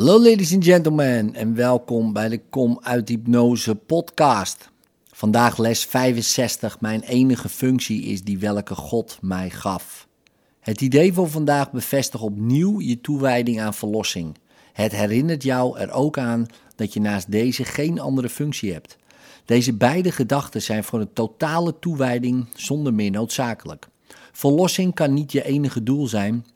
Hallo ladies and gentlemen en welkom bij de Kom uit Hypnose podcast. Vandaag les 65. Mijn enige functie is die welke God mij gaf. Het idee van vandaag bevestigt opnieuw je toewijding aan verlossing. Het herinnert jou er ook aan dat je naast deze geen andere functie hebt. Deze beide gedachten zijn voor een totale toewijding zonder meer noodzakelijk. Verlossing kan niet je enige doel zijn,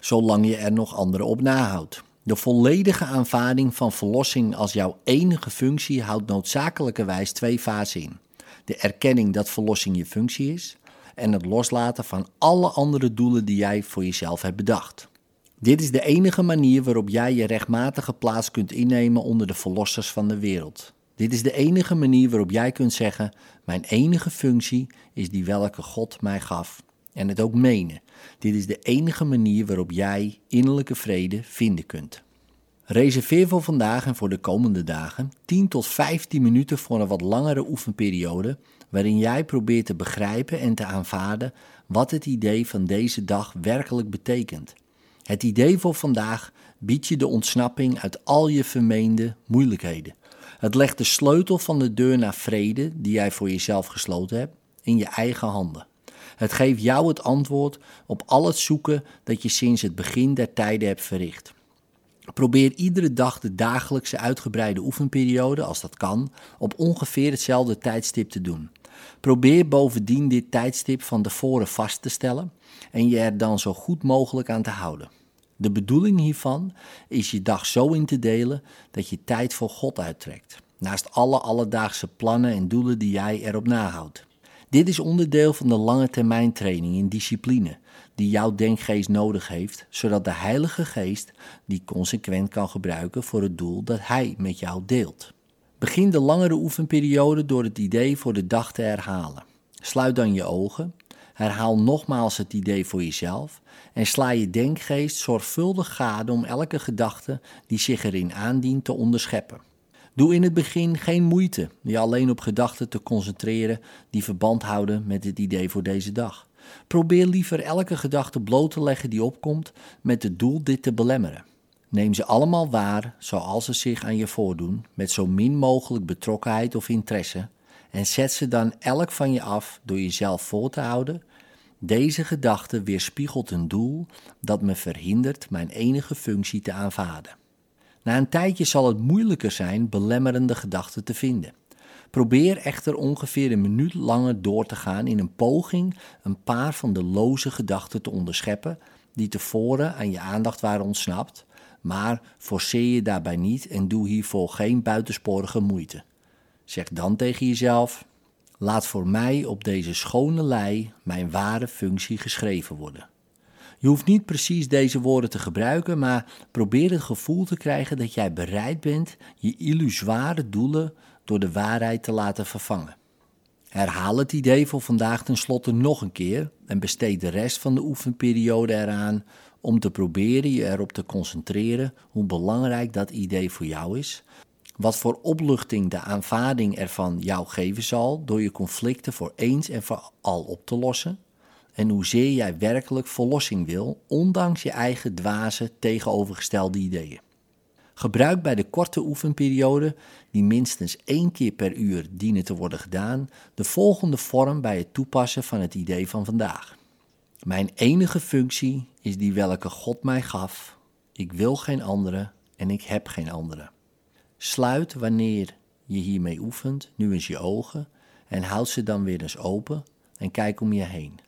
zolang je er nog anderen op nahoudt. De volledige aanvaarding van verlossing als jouw enige functie houdt noodzakelijkerwijs twee fasen in. De erkenning dat verlossing je functie is en het loslaten van alle andere doelen die jij voor jezelf hebt bedacht. Dit is de enige manier waarop jij je rechtmatige plaats kunt innemen onder de verlossers van de wereld. Dit is de enige manier waarop jij kunt zeggen: Mijn enige functie is die welke God mij gaf. En het ook menen. Dit is de enige manier waarop jij innerlijke vrede vinden kunt. Reserveer voor vandaag en voor de komende dagen 10 tot 15 minuten voor een wat langere oefenperiode, waarin jij probeert te begrijpen en te aanvaarden wat het idee van deze dag werkelijk betekent. Het idee voor vandaag biedt je de ontsnapping uit al je vermeende moeilijkheden. Het legt de sleutel van de deur naar vrede, die jij voor jezelf gesloten hebt, in je eigen handen. Het geeft jou het antwoord op al het zoeken dat je sinds het begin der tijden hebt verricht. Probeer iedere dag de dagelijkse uitgebreide oefenperiode, als dat kan, op ongeveer hetzelfde tijdstip te doen. Probeer bovendien dit tijdstip van tevoren vast te stellen en je er dan zo goed mogelijk aan te houden. De bedoeling hiervan is je dag zo in te delen dat je tijd voor God uittrekt, naast alle alledaagse plannen en doelen die jij erop nahoudt. Dit is onderdeel van de lange termijn training in discipline die jouw denkgeest nodig heeft, zodat de Heilige Geest die consequent kan gebruiken voor het doel dat Hij met jou deelt. Begin de langere oefenperiode door het idee voor de dag te herhalen. Sluit dan je ogen, herhaal nogmaals het idee voor jezelf en sla je denkgeest zorgvuldig gade om elke gedachte die zich erin aandient te onderscheppen. Doe in het begin geen moeite je alleen op gedachten te concentreren die verband houden met het idee voor deze dag. Probeer liever elke gedachte bloot te leggen die opkomt met het doel dit te belemmeren. Neem ze allemaal waar zoals ze zich aan je voordoen, met zo min mogelijk betrokkenheid of interesse, en zet ze dan elk van je af door jezelf voor te houden. Deze gedachte weerspiegelt een doel dat me verhindert mijn enige functie te aanvaarden. Na een tijdje zal het moeilijker zijn belemmerende gedachten te vinden. Probeer echter ongeveer een minuut langer door te gaan in een poging een paar van de loze gedachten te onderscheppen die tevoren aan je aandacht waren ontsnapt, maar forceer je daarbij niet en doe hiervoor geen buitensporige moeite. Zeg dan tegen jezelf: Laat voor mij op deze schone lei mijn ware functie geschreven worden. Je hoeft niet precies deze woorden te gebruiken, maar probeer het gevoel te krijgen dat jij bereid bent je illusoire doelen door de waarheid te laten vervangen. Herhaal het idee voor vandaag tenslotte nog een keer en besteed de rest van de oefenperiode eraan om te proberen je erop te concentreren hoe belangrijk dat idee voor jou is, wat voor opluchting de aanvaarding ervan jou geven zal door je conflicten voor eens en voor al op te lossen, en hoezeer jij werkelijk verlossing wil, ondanks je eigen dwaze tegenovergestelde ideeën. Gebruik bij de korte oefenperiode, die minstens één keer per uur dienen te worden gedaan, de volgende vorm bij het toepassen van het idee van vandaag. Mijn enige functie is die welke God mij gaf. Ik wil geen andere en ik heb geen andere. Sluit wanneer je hiermee oefent nu eens je ogen en houd ze dan weer eens open en kijk om je heen.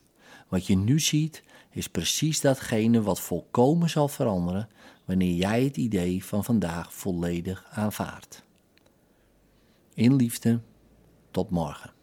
Wat je nu ziet is precies datgene wat volkomen zal veranderen wanneer jij het idee van vandaag volledig aanvaardt. In liefde, tot morgen.